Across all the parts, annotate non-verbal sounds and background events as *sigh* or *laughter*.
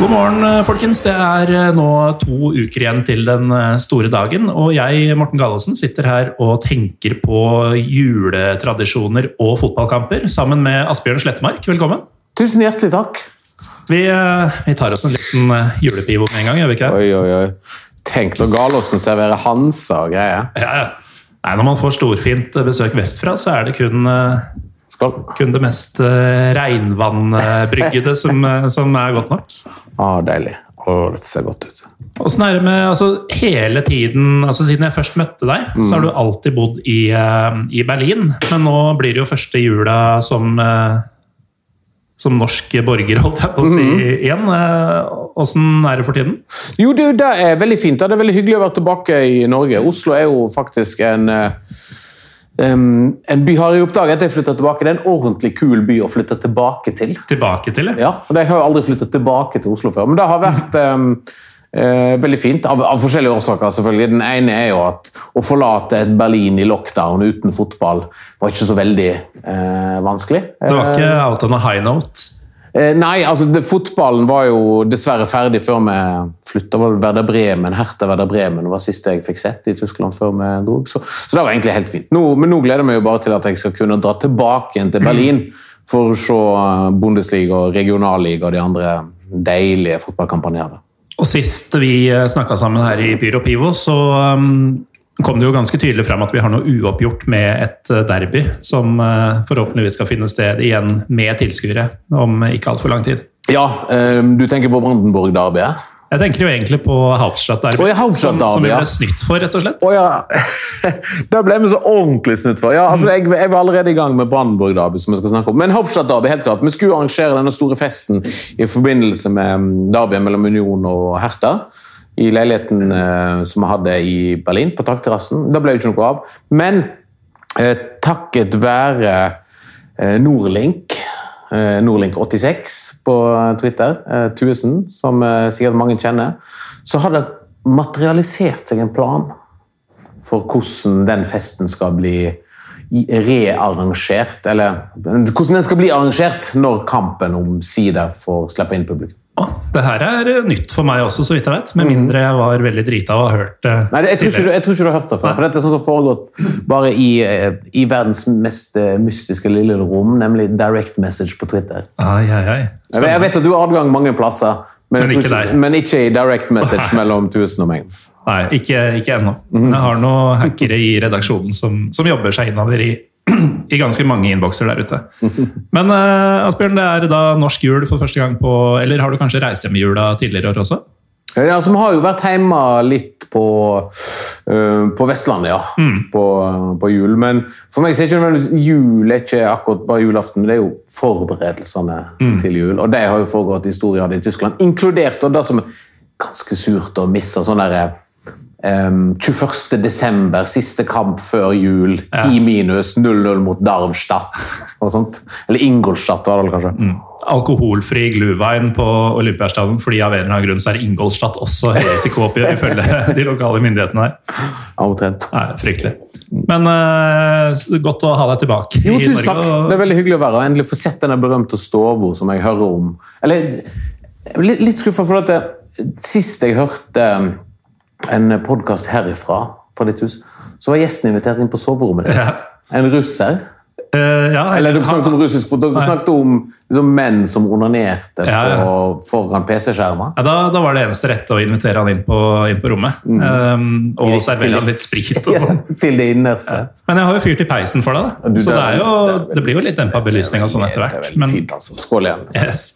God morgen, eh, folkens. Det er eh, nå to uker igjen til den eh, store dagen. Og jeg, Morten Galaasen, sitter her og tenker på juletradisjoner og fotballkamper sammen med Asbjørn Slettemark. Velkommen. Tusen hjertelig takk. Vi, vi tar oss en liten julepivo med en gang, gjør vi ikke det? Oi, oi, oi. Tenk når Galåsen serverer Hansa og greier. Ja, ja. Nei, når man får storfint besøk vestfra, så er det kun, kun det mest regnvannbryggede som, som er godt nok. Ah, deilig. Å, dette ser godt ut. Åssen er det med altså, hele tiden altså Siden jeg først møtte deg, så har du alltid bodd i, uh, i Berlin. Men nå blir det jo første jula som, uh, som norsk borger, holdt jeg på å si igjen. Åssen er det for tiden? Jo, du, det er veldig fint. Det er veldig hyggelig å være tilbake i Norge. Oslo er jo faktisk en eh, em, en by har jeg oppdaget etter jeg flytter tilbake. Det er en ordentlig kul by å flytte tilbake til. Tilbake til ja. Ja, og Jeg har jo aldri flyttet tilbake til Oslo før, men det har vært um, uh, veldig fint. Av, av forskjellige årsaker, selvfølgelig. Den ene er jo at å forlate et Berlin i lockdown uten fotball var ikke så veldig uh, vanskelig. Det var ikke out on a high note? Eh, nei, altså det, fotballen var jo dessverre ferdig før vi flytta. Werder Bremen, Hertha Werder Bremen var siste jeg fikk sett i Tyskland før vi dro. Så, så det var egentlig helt fint. Nå, men nå gleder jeg meg jo bare til at jeg skal kunne dra tilbake igjen til Berlin for å se eh, Bundesliga, og regionalliga og de andre deilige fotballkampene her. Og sist vi snakka sammen her i Pyro Pivo, så um, kom det jo ganske tydelig frem at vi har noe uoppgjort med et uh, derby som uh, forhåpentligvis skal finne sted igjen med tilskuere om ikke altfor lang tid. Ja, eh, du tenker på Brandenburg-derbyet? Jeg tenker jo egentlig på Hauptstadt-derby, oh, ja, Hauptstadt-derby, som, som vi ble snytt for, rett og slett. Oh, ja. *laughs* Da ble vi så ordentlig snytt for. Ja, altså, jeg, jeg var allerede i gang med Brandenburg Derby, som vi skal snakke om. Men Hauptstadt Derby, helt klart. Vi skulle arrangere denne store festen i forbindelse med mm, derbyet mellom Union og Hertha. I leiligheten eh, som vi hadde i Berlin, på takterrassen. Det ble jo ikke noe av. Men eh, takket være eh, Nordlink, eh, Norlink86 på Twitter, eh, Tuesen, som eh, sikkert mange kjenner, så har det materialisert seg en plan for hvordan den festen skal bli rearrangert, eller hvordan den skal bli arrangert når kampen omsider får slippe inn publikum. Det her er uh, nytt for meg også, så vidt jeg vet. Med mindre jeg var veldig drita og har hørt det Nei, jeg tror, ikke, jeg tror ikke du har hørt det før, for dette er sånn som foregått bare i, eh, i verdens mest eh, mystiske lille rom, nemlig direct message på Twitter. Ai, ai, ai. Jeg vet, jeg vet at du har adgang mange plasser, men, Men ikke, ikke men ikke i direct message Nei. mellom Tusen og meg. Nei, ikke, ikke ennå. Men jeg har noen hackere i redaksjonen som, som jobber seg innover i, *clears throat* i ganske mange innbokser der ute. Men uh, Asbjørn, det er da norsk jul for første gang på Eller har du kanskje reist hjem i jula tidligere år også? Ja, altså, Vi har jo vært hjemme litt på, uh, på Vestlandet, ja. På, på jul. Men for meg så er ikke jul er ikke akkurat bare julaften, men det er jo forberedelsene til jul. Og de har jo foregått i stor i Tyskland, inkludert og det som er ganske surt å miste sånn derre Um, 21. desember, siste kamp før jul, 10 minus, 0-0 mot Darmstadt. *laughs* Og sånt. Eller Ingolstadt, var det kanskje. kanskje. Alkoholfri gluvein på Olympiastadion fordi av en eller annen grunn så er Ingolstadt også høy risiko ifølge *laughs* de lokale myndighetene her. Omtrent. Nei, Fryktelig. Men uh, godt å ha deg tilbake Jo, i tusen takk. Det er veldig hyggelig å være her. Endelig få sett denne berømte stova som jeg hører om. Eller, er litt, litt skuffa, for at det, sist jeg hørte en podkast herifra, fra ditt hus, så var gjesten invitert inn på soverommet ditt. Ja. En russer. Uh, ja, Eller dere snakket om russisk. Dere Nei. snakket om liksom, menn som onanerte Ja, ja. på- foran PC-skjermer. Ja, da, da var det eneste rette å invitere han inn på, inn på rommet. Um, og servere han litt sprit og *laughs* sånn. Til det innerste. Men jeg har jo fyrt i peisen for deg, da. Du, Så det, jo, det blir jo litt dempa belysning og sånn etter er hvert. Men, fint, altså. Skål igjen. yes.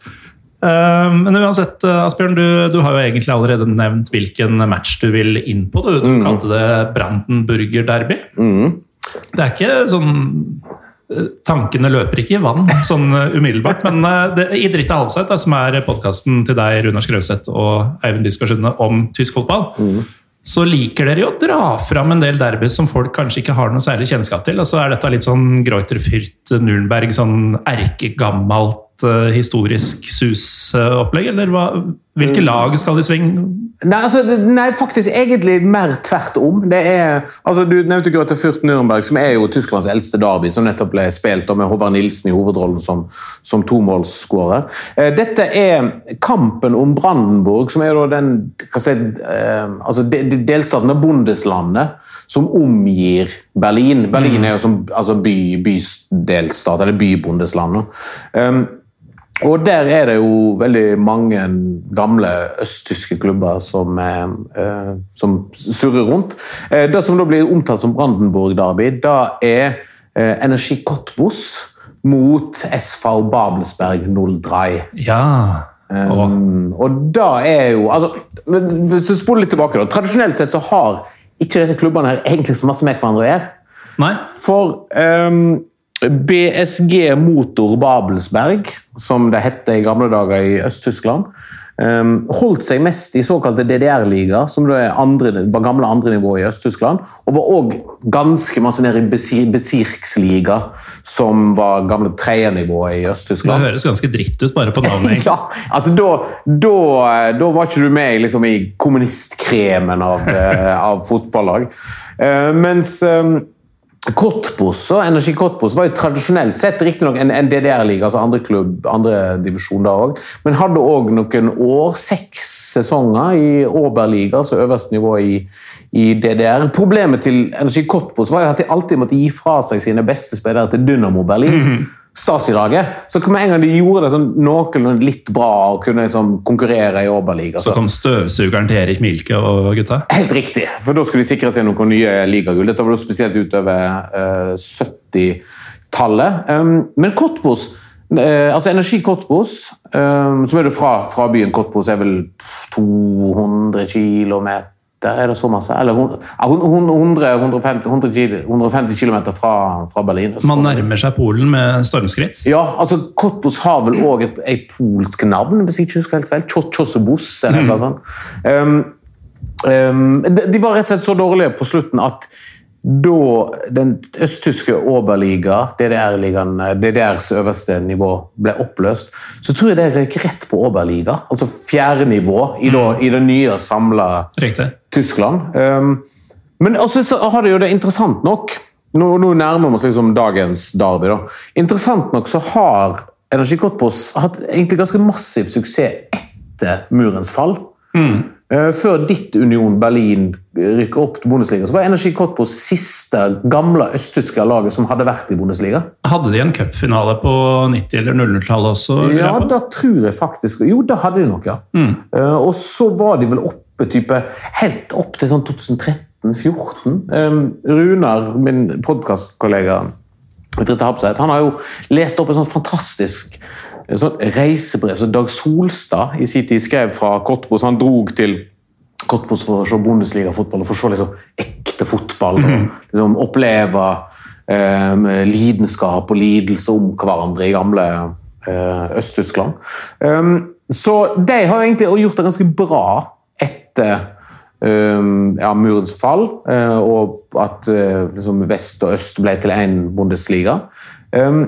Um, men uansett, uh, Asbjørn, du, du har jo egentlig allerede nevnt hvilken match du vil inn på. Du, du Mm. kalte det Brandenburger Derby. Det er ikke sånn eh, Tankene løper ikke i vann sånn eh, umiddelbart, men eh, det, i Dritte av halvsett, som er podkasten til deg, Runar Skrauseth og Eivind Biskarsund om tysk fotball, så liker dere jo å dra fram en del derbys som folk kanskje ikke har noe særlig kjennskap til. Og så er dette litt sånn Greuter Nurenberg, sånn erkegammelt eh, historisk sus-opplegg, eller hva? Hvilke lag skal de svinge? Nei, altså, nei, faktisk egentlig mer tvert om. Det er, altså, du nevnte Grøthe Furt Nürnberg, som er jo Tysklands eldste derby, som nettopp ble spilt med Håvard Nilsen i hovedrollen som, som tomålsskårer. Eh, dette er kampen om Brandenburg, som er den si, eh, altså, de, de delstaten av Bundeslandet som omgir Berlin. Berlin er jo som altså, by, bydelstat, eller bybondesland. Um, og der er det jo veldig mange gamle østtyske klubber som, eh, eh, som surrer rundt. Eh, det som da blir omtalt som Brandenburg Derby, da er eh, Energi Cottbus mot SV Babelsberg 03. Ja. Um, og da er jo altså, Hvis du spoler litt tilbake, da. Tradisjonelt sett så har ikke disse klubbene her egentlig så masse med hverandre å gjøre. For ehm, BSG Motor Babelsberg, som det het i gamle dager i Øst-Tyskland, ehm, holdt seg mest i såkalte DDR-liga, som andre, var gamle andrenivå i Øst-Tyskland, og var òg ganske masse nede i Bezirksliga, som var gamle tredjenivå i Øst-Tyskland. Det høres ganske dritt ut bare på navnet. *laughs* Ja, altså da, da, da var ikke du med liksom, i kommunistkremen av, *laughs* eh, av fotballag. Uh, mens eh, Cottbus og Energi Kortbos var jo tradisjonelt sett riktignok en, en DDR-liga, altså andre klubb, andre divisjon da òg, men hadde òg noen år, seks sesonger i Oberliga, altså øverste nivå i, i DDR. Problemet til Energi Kortbos var jo at de alltid måtte gi fra seg sine beste spillere til Dynamo Berlin. Stasi-laget. Så med en gang de gjorde det sånn noenlunde litt bra og kunne liksom konkurrere i Oberliga Så kom støvsugeren til Erik Milke og gutta. Helt riktig, for da skulle de sikre seg noen nye ligagull. Dette var da spesielt utover eh, 70-tallet. Um, men Kottbos eh, altså Energi Cottbus, um, som er det fra, fra byen Kottbos, er vel 200 kilometer er det så masse? Eller hun- ja, hun- hun- 100, 150, 100 150 km fra, fra Berlin. Man nærmer seg Polen med stormskritt. Ja, altså Kottos har vel òg et, et polsk navn, hvis jeg ikke husker helt feil. Chos- eller noe sånt. Um, um, de, de var rett og slett så dårlige på slutten at da den østtyske Oberliga, DDR-ligaen, DDRs øverste nivå, ble oppløst, så tror jeg det røyk rett på Oberliga. Altså fjerde nivå i, da, i det nye samla. Tyskland. Um, men også så har det jo det interessant nok Nå, nå nærmer vi oss liksom dagens derby. da. Interessant nok så har Energi Cottbus hatt egentlig ganske massiv suksess etter murens fall. Eh, Før ditt Union Berlin rykker opp til Bundesliga, så var Energi Cottbus siste gamle østtyske laget som hadde vært i Bundesliga. Hadde de en cupfinale på 90- eller 00-tallet også? Ja, da tror jeg faktisk Jo, da hadde de nok, ja. Mm. og så var de vel oppe type, helt opp til sånn 2013-2014. Runar, min podkastkollega, han har jo lest opp en sånn fantastisk eh, sånn reisebrev som Dag Solstad i sin tid skrev fra Kottbos. Han drog til Kottbos for å se Bundesliga-fotball og for å se liksom, ekte fotball. og liksom, Oppleve eh, lidenskap og lidelse om hverandre i gamle eh, Øst-Tyskland. Um, så de har egentlig gjort det ganske bra etter um, ja, murens fall, uh, og at uh, liksom, vest og øst ble til én Bundesliga. Um,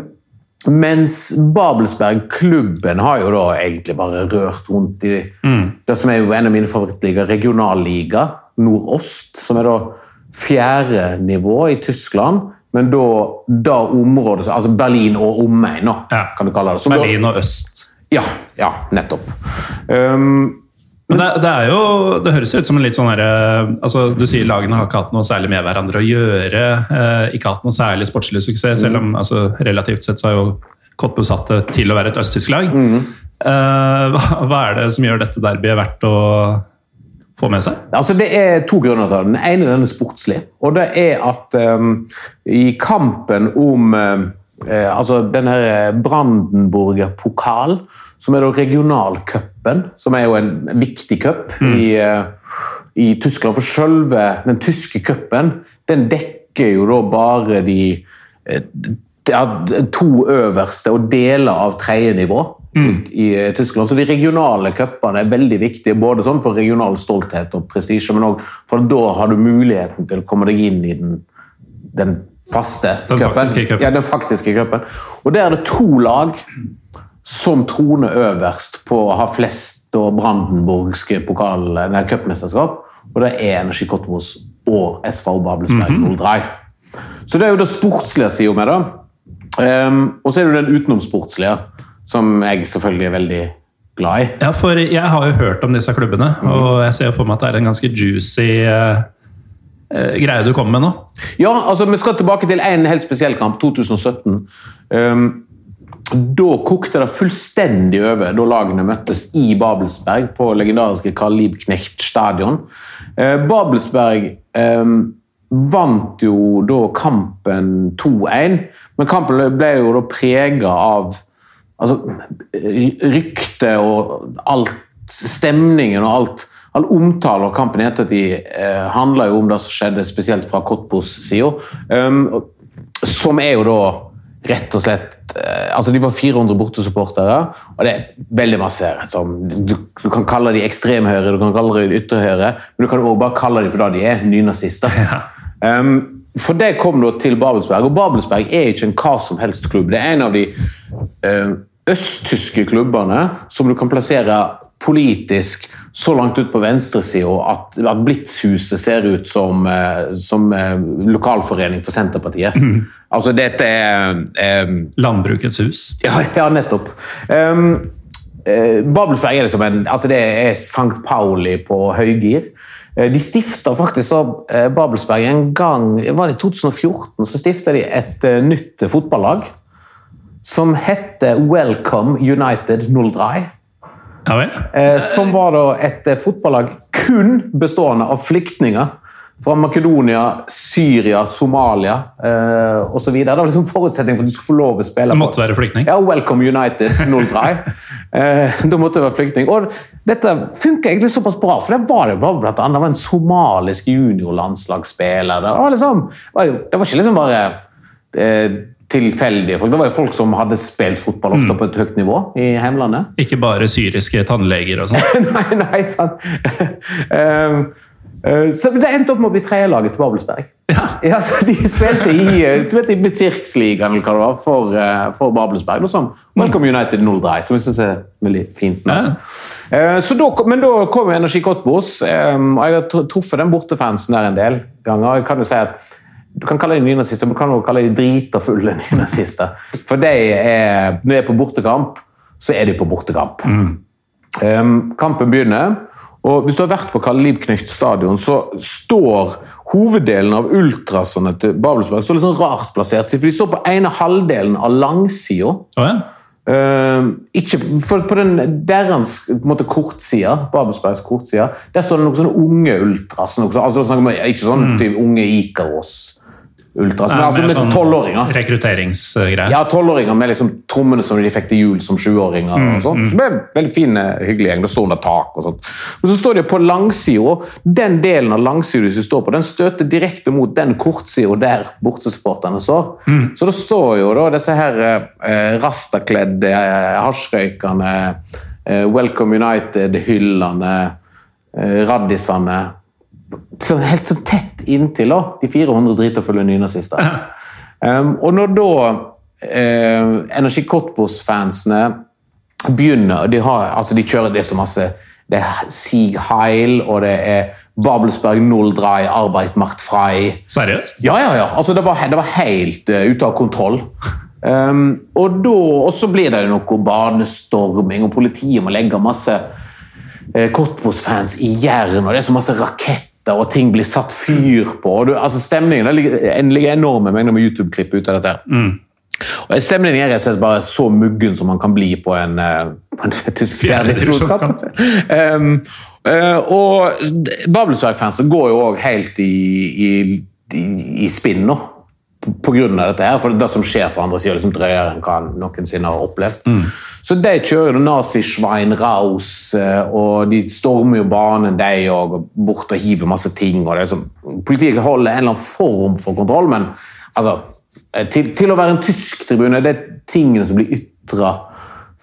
mens Babelsberg, klubben, har jo da egentlig bare rørt rundt i det som er jo en av mine favorittligaer, regionalliga, Nordost, som er da fjerde nivå i Tyskland. Men da, da området Altså Berlin og omegn, Ja. kan du kalle det. Som Berlin og øst. ja, ja, nettopp. Um, Men det, det, er jo, det høres ut som en litt sånn herre altså, Du sier lagene har ikke hatt noe særlig med hverandre å gjøre. Eh, ikke hatt noe særlig sportslig suksess, selv om altså, relativt sett så har jo Kottbus satt det til å være et østtysk lag. Mm. Eh, hva, hva, er det som gjør dette derbyet verdt å få med seg? Altså, det er to grunner til det. Den ene den er sportslig. Og det er at um, i kampen om uh, altså denne Brandenburger pokal, som er da regionalcupen, som er jo en viktig cup mm. i, uh, i, Tyskland. For selve den tyske cupen, den dekker jo da bare de uh, to øverste og deler av tredje nivå mm. i Tyskland. Så de regionale cupene er veldig viktige, både sånn for regional stolthet og prestisje, men òg for da har du muligheten til å komme deg inn i den, den faste den cupen. Faktiske cupen. Ja, den faktiske cupen. Og der er det to lag som troner øverst på å ha flest og brandenburgske cupmesterskap. Og det er Energi Kotmos og SV Babelsberg mm -hmm. 03. Så det er jo det sportslige sida med det. Um, og så er det den utenomsportslige, som jeg selvfølgelig er veldig glad i. Ja, for jeg har jo hørt om disse klubbene, mm. og jeg ser for meg at det er en ganske juicy uh, greie du kommer med nå. Ja, altså vi skal tilbake til en helt spesiell kamp, 2017. Um, da kokte det fullstendig over da lagene møttes i Babelsberg på legendariske Karl Liebknecht stadion. Eh, Babelsberg eh, vant jo da kampen 2-1, men kampen ble jo da prega av altså, rykte og alt Stemningen og alt all omtale av kampen i ettertid eh, handla jo om det som skjedde spesielt fra Kottbos side. Um, som er jo da rett og slett eh, altså De var 400 bortesupportere, og det er veldig masse her. du, du, kan kalle de ekstremhøyre, du kan kalle de ytterhøyre, men du kan også bare kalle de for det de er, nynazister. Ja. Um, for det kom da til Babelsberg, og Babelsberg er ikke en hva som helst klubb. Det er en av de eh, østtyske klubbene som du kan plassere politisk så langt ut på venstresida at, at Blitzhuset ser ut som, eh, som eh, lokalforening for Senterpartiet. Mm. Altså, dette er um, Landbrukets hus? Ja, ja nettopp. Um, uh, Babelsberg er liksom en altså Det er St. Pauli på høygir. De stifta faktisk uh, Babelsberg en gang var det i 2014 så stifta de et nytt fotballag som heter Welcome United 03. Ja? Eh, som var da et eh, fotballag kun bestående av flyktninger. Fra Makedonia, Syria, Somalia eh, osv. Det var liksom forutsetning for at du skulle få lov å spille. Du måtte være flyktning? Ja, Welcome United 03. *laughs* eh, da måtte du være flyktning. Og dette funka egentlig såpass bra, for det var det bare blant annet det var en somalisk juniorlandslagsspiller. Det var, liksom, det var, det var ikke liksom bare eh, tilfeldige folk. Det var jo folk som hadde spilt fotball ofte mm. på et høyt nivå i hjemlandet. *laughs* Ikke bare syriske tannleger og sånn? *laughs* nei, nei, sant. um, *laughs* uh, så det endte opp med å bli tredjelaget til Babelsberg. Ja. ja de spilte i, spilte i Bezirksligaen eller hva det var, for, uh, for Babelsberg. Og sånn. Welcome United 03, som jeg syns er veldig fint. Ja. Uh, så da, men da kom jo Energi Kottbos, um, og jeg har truffet den bortefansen der en del ganger. Jeg kan jo si at du kan kalle dem nynazister, men du kan også kalle dem drita fulle nynazister. For de er, når de er på bortekamp, så er de på bortekamp. Mm. Um, kampen begynner, og hvis du har vært på Karl Liebknecht stadion, så står hoveddelen av ultrasene til Babelsberg står litt sånn rart plassert. For de står på ene halvdelen av langsida. Oh, ja. Uh, ikke, for på den deres kortsida, Babelsbergs kortside, der står det noen sånne unge ultras. Noe, altså, ikke sånn mm. unge Ikaros ultras. Men altså med sånn tolvåringer. Rekrutteringsgreier. Ja, tolvåringer med liksom trommene som de fikk til jul som sjuåringer. Mm, og sånt. Mm. Så det ble veldig fin, hyggelig gjeng. Det står under tak og sånt. Men så står de på langsida. Den delen av langsida de står på, den støter direkte mot den kortsida der bortesupporterne står. Mm. Så det står jo da disse her eh, rastakledde, eh, hasjrøykende, eh, Welcome United-hyllene, eh, raddisene så helt så tett inntil da, de 400 dritafulle nynazister. Um, og når da eh, Energi Cottbus-fansene begynner de, har, altså de kjører det så masse Det er Sieg Heil, og det er Babelsberg Null Drei, Arbeit macht frei. Seriøst? Ja, ja, ja. Altså, det, var, det var helt uh, ute av kontroll. Um, og, da, og så blir det jo noe barnestorming, og politiet må legge masse eh, Cottbus-fans i jern, og det er så masse raketter, og ting blir satt fyr på. du, altså Stemningen det ligger, ligger enorme mengder med YouTube-klipp ut av dette. Mm. Og Stemningen er rett og slett bare så muggen som man kan bli på en, eh, på en *laughs* tysk fjerdedivisjonskamp. um, *laughs* uh, og Babelsberg-fansen går jo òg helt i, i, i, i spinn nå. På, grunn av dette her, for det som skjer på andre sida, liksom drøyere enn hva han noensinne har opplevd. Så de kjører jo Nazi-Schwein Raus, eh, og de stormer jo banen, de òg, bort og hiver masse ting. og det er som, Politiet holder en eller annen form for kontroll, men altså Eh, til, til, å være en tysk tribune, det er tingene som blir ytra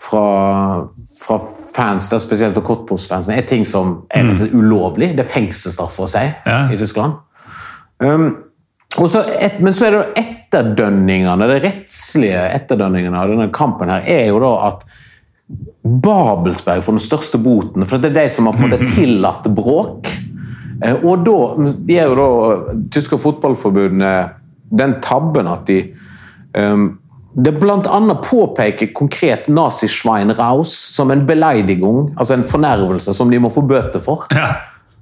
fra, fra fans, da, spesielt Cottbus-fansen, er ting som er mm. ulovlig. Det er fengselsstraff for seg ja. i Tyskland. Um, så et, men så er det etterdønningene, det rettslige etterdønningene av denne kampen her, er jo da at Babelsberg får den største boten, for det er de som har på en måte *laughs* tillatt bråk. Eh, og da gir jo da tyske fotballforbundet den tabben at de um, det bl.a. påpeker konkret Nazi-Schwein Raus som en beleidigung, altså en fornervelse som de må få bøter for. Ja.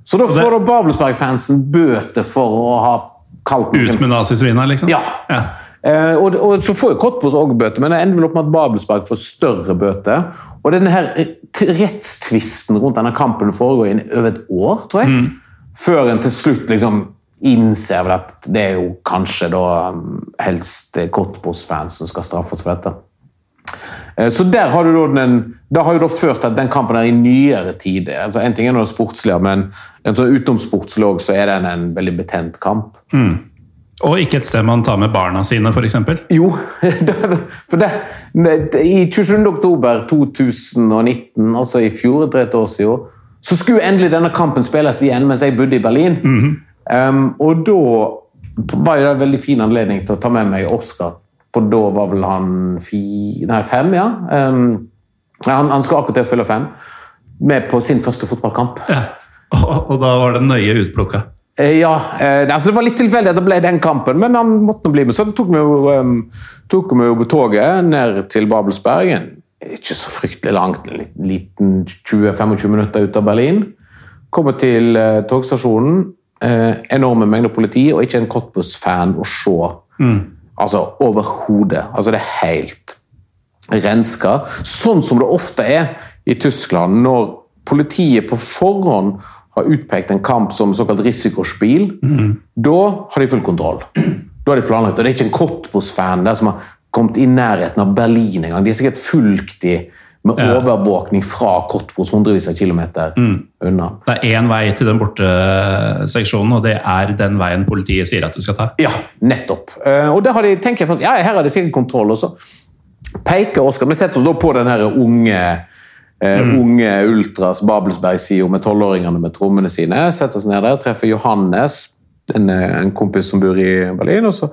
Så da får da Babelsberg-fansen bøter for å ha Ut med nazisvina, liksom? Ja. ja. Eh, og, og, så får jo Kottbos òg bøter, men det ender vel opp med at Babelsberg får større bøter. Og denne her rettstvisten rundt denne kampen foregår i over et år, tror jeg. Mm. Før en til slutt liksom innser vel at det er jo kanskje da um, helst Kottbos-fans som skal straffes for dette. Eh, så der har du da den, det har jo da ført til at den kampen er i nyere tid altså En ting er noe sportslig, men utenomsportslig så er den en veldig betent kamp. Mm. Og ikke et sted man tar med barna sine, f.eks.? Jo. *laughs* For det, I 27. oktober 2019, altså i fjor, et år siden, så skulle endelig denne kampen spilles igjen mens jeg bodde i Berlin. Mm -hmm. Um, og da var det en veldig fin anledning til å ta med meg Oskar. For da var vel han fi, nei, fem, ja. Um, han, han skal akkurat til å fylle fem. Med på sin første fotballkamp. Ja. Og, og da var det nøye utplukka? Eh, ja. Eh, altså det var litt tilfeldig at det ble den kampen, men han måtte nå bli med. Så tok vi jo, um, tok vi jo toget ned til Babelsberg. Ikke så fryktelig langt, en liten 20-25 minutter ut av Berlin. Kommer til uh, togstasjonen eh, enorme mengder politi, og ikke en Cottbus-fan å se. Mm. Altså overhodet. Altså, det er helt renska. Sånn som det ofte er i Tyskland når politiet på forhånd har utpekt en kamp som såkalt risikospill. Mm. Da har de full kontroll. Da har de planlagt, og Det er ikke en Cottbus-fan der som har kommet i nærheten av Berlin engang. De har sikkert fulgt de med overvåkning fra Kottbos hundrevis av kilometer mm. unna. Det er én vei til den borteseksjonen, og det er den veien politiet sier at du skal ta? Ja, nettopp. Uh, og det har de, tenker jeg, ja, Her har de sikkert kontroll. og så peker Oskar Vi setter oss da på den her unge uh, mm. unge Ultras Babelsberg-sida med tolvåringene med trommene sine. Setter oss ned der, treffer Johannes, en, en, kompis som bor i Berlin. og Så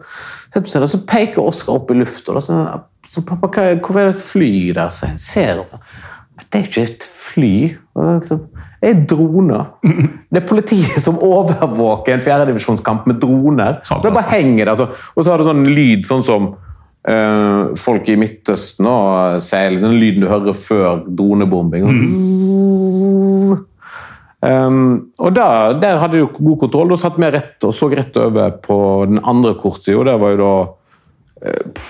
seg så peker Oskar opp i lufta. Så pappa, hva, hvorfor er det et fly der? Så jeg ser. Det er jo ikke et fly. Det er droner. *laughs* Det er politiet som overvåker en fjerdedivisjonskamp med droner. Det bare henger der. Altså. Og så har det sånn lyd, sånn som uh, folk i Midtøsten og seiler. Den lyden du hører før dronebombing. Mm. *laughs* Um, og der, der, hadde de god kontroll. Da satt vi rett og så rett over på den andre kortsida. Der var jo da uh,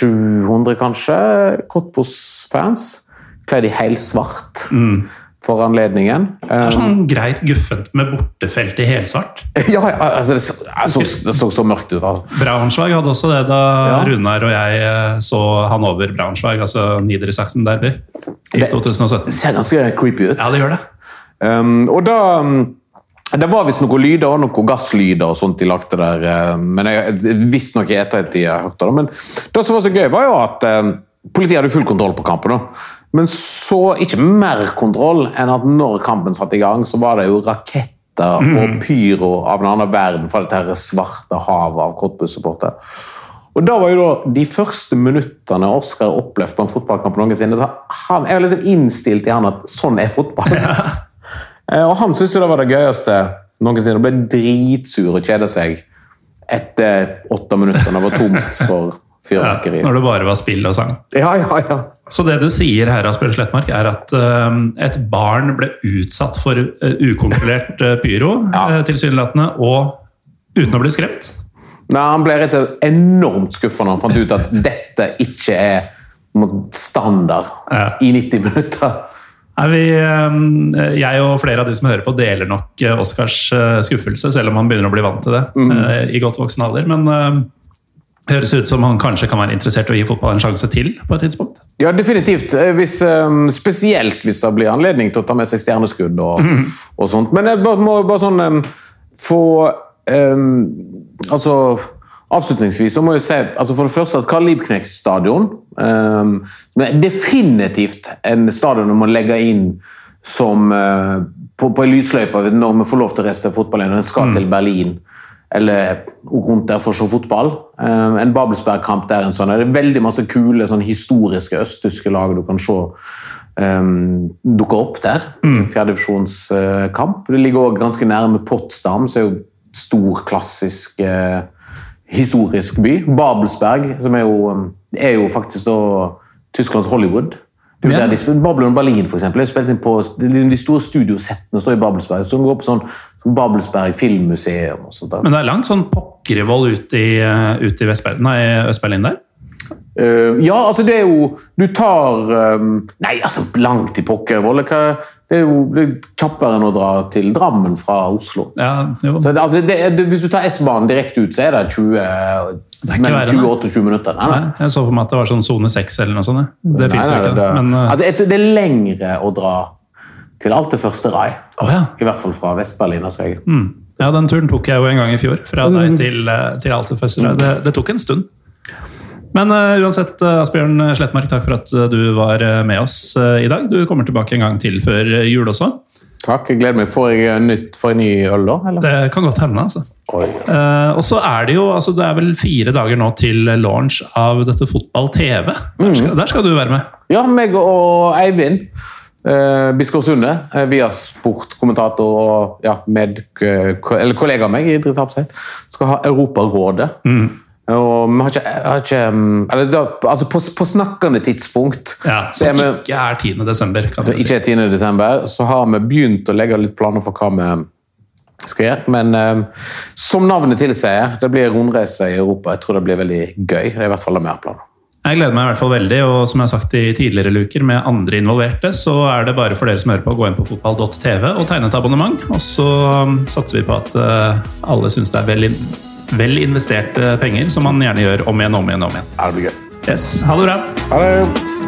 700, kanskje, Kottbos-fans. Kledd i helsvart mm. for anledningen. Det er sånn um, greit guffent med bortefelt i helsvart. *laughs* ja, altså, det, så, det, så, så mørkt ut. Altså. Braunschweig hadde også det da ja. Runar og jeg eh, så han over Braunschweig, altså Niedersachsen Derby, i 2017. Det ser ganske creepy ut. Ja, det gjør det. Um, og da um, det var visst noen lyder og noen gasslyder og sånt de lagde der. Eh, men jeg Visstnok i ettertid jeg hørte det. Men det som var så gøy, var jo at eh, politiet hadde full kontroll på kampen. Da. Men så ikke mer kontroll enn at når kampen satte i gang, så var det jo raketter mm. og pyro av en annen verden fra dette her svarte havet av Kottbuss-supportere. Og da var jo da de første minuttene Oskar opplevde på en fotballkamp noensinne, så han er liksom innstilt i han at sånn er fotball. Ja. *laughs* Eh, og han syntes det var det gøyeste noensinne. Han ble dritsur og kjeda seg etter åtte minutter. Det var tomt for fyrverkeri. Når det bare var spill og sang. Ja, ja, ja. Så det du sier her, Asbjørn Slettmark, er at uh, et barn ble utsatt for uh, ukontrollert uh, pyro, *laughs* Ja. tilsynelatende, og uten å bli skremt? Nei, Han ble rett og slett enormt skuffa når han fant ut at dette ikke er standard Ja. i 90 minutter. Vi, eh, jeg og flere av de som hører på, deler nok eh, Oscars eh, skuffelse, selv om han begynner å bli vant til det mm. i godt voksen alder. Men det høres ut som han kanskje kan være interessert i å gi fotball en sjanse til på et tidspunkt. Ja, definitivt. Hvis, spesielt hvis det blir anledning til å ta med seg stjerneskudd og, og sånt. Men jeg må bare sånn få um, Altså Avslutningsvis så må jeg si altså for det første at Karl Liebknecht stadion um, er definitivt en stadion må legge inn som uh, på, på en lysløype når vi får lov til å reise til fotballen. En skal skal til Berlin eller rundt der for å se fotball. Um, en Babelsberg-kamp der en sånn. Det er veldig masse kule sånn historiske østtyske lag du kan se um, dukke opp der. Mm. Fjerdedivisjonskamp. det ligger også ganske nærme Potsdam, som er jo stor, klassisk eh, historisk by. Babelsberg, som er jo, um, er jo faktisk da Tysklands Hollywood. Er Ja. de Babylon Berlin, for eksempel. Jeg spilte inn på, de store studiosettene står i Babelsberg. som går på sånn, Babelsberg filmmuseum og sånt. der. Men det er langt sånn pokkervoll ut i, eh, ut i nei, Øst-Berlin der. Eh, ja, altså det er jo Du tar um, Nei, altså langt i pokker, Volle. Det er jo det er kjappere enn å dra til Drammen fra Oslo. Ja. Så altså, det, det, hvis du tar S-banen direkte ut, så er det 20 28-20 minutter. Nei, nei. Nei, jeg så for meg at det var sånn sone 6 eller noe sånt. Det fins jo ikke. det, Men, eh, at det, er lengre å dra til alt det første rai. Oh, ja. I hvert fall fra Vest-Berlin. Altså mm. ja, den turen tok jeg jo en gang i fjor. Fra deg til, eh, til alt det første. Det, det tok en stund. Men uh, uansett, eh, Asbjørn Slettmark, takk for at eh, du var med oss uh, i dag. Du kommer tilbake en gang til før jul også. Takk, jeg gleder meg. Får jeg nytt for en ny øl, da? Eller? Det kan godt hende, altså. Eh, og så er det jo altså det er vel fire dager nå til launch av dette Fotball-TV. Der, skal- der skal du være med. Ja, meg og Eivind Uh, Biskår Sunde, uh, via sportkommentator og ja, med, uh, eller kollega av meg i Idrett Hapseit, skal ha Europarådet. Og vi har ikke, har ikke mm, eller da, altså på, på snakkende tidspunkt Ja, som vi, ikke er 10. desember. Kan så si. ikke er 10. desember, så har vi begynt å legge litt planer for hva vi skal gjøre. Men eh, som navnet tilsier, det blir rundreise i Europa. Jeg tror det blir veldig gøy. Det er i hvert fall det vi har planer. Jeg gleder meg i hvert fall veldig, og som jeg har sagt i tidligere luker med andre involverte, så er det bare for dere som hører på å gå inn på fotball.tv og tegne et abonnement. Og så um, satser vi på at uh, alle syns det er vel, in vel investerte penger, som man gjerne gjør om igjen, om igjen, om igjen. Ja, det blir gøy. Yes, ha det bra! Ha det!